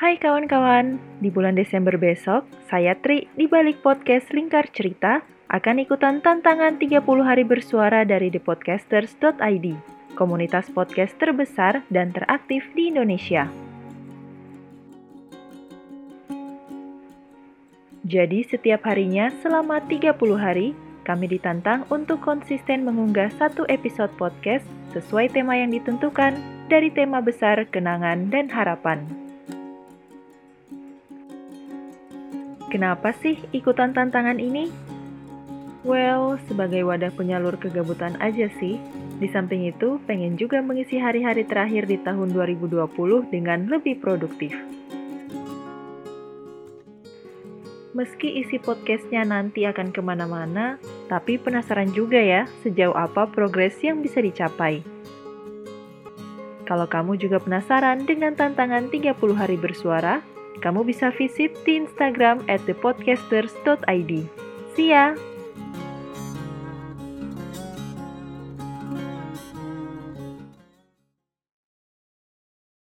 Hai kawan-kawan, di bulan Desember besok, saya Tri di balik podcast Lingkar Cerita akan ikutan tantangan 30 hari bersuara dari thepodcasters.id, komunitas podcast terbesar dan teraktif di Indonesia. Jadi setiap harinya selama 30 hari, kami ditantang untuk konsisten mengunggah satu episode podcast sesuai tema yang ditentukan dari tema besar kenangan dan harapan. Kenapa sih ikutan tantangan ini? Well, sebagai wadah penyalur kegabutan aja sih. Di samping itu, pengen juga mengisi hari-hari terakhir di tahun 2020 dengan lebih produktif. Meski isi podcastnya nanti akan ke mana-mana, tapi penasaran juga ya sejauh apa progres yang bisa dicapai. Kalau kamu juga penasaran dengan tantangan 30 hari bersuara, kamu bisa visit di Instagram at thepodcasters.id. See ya!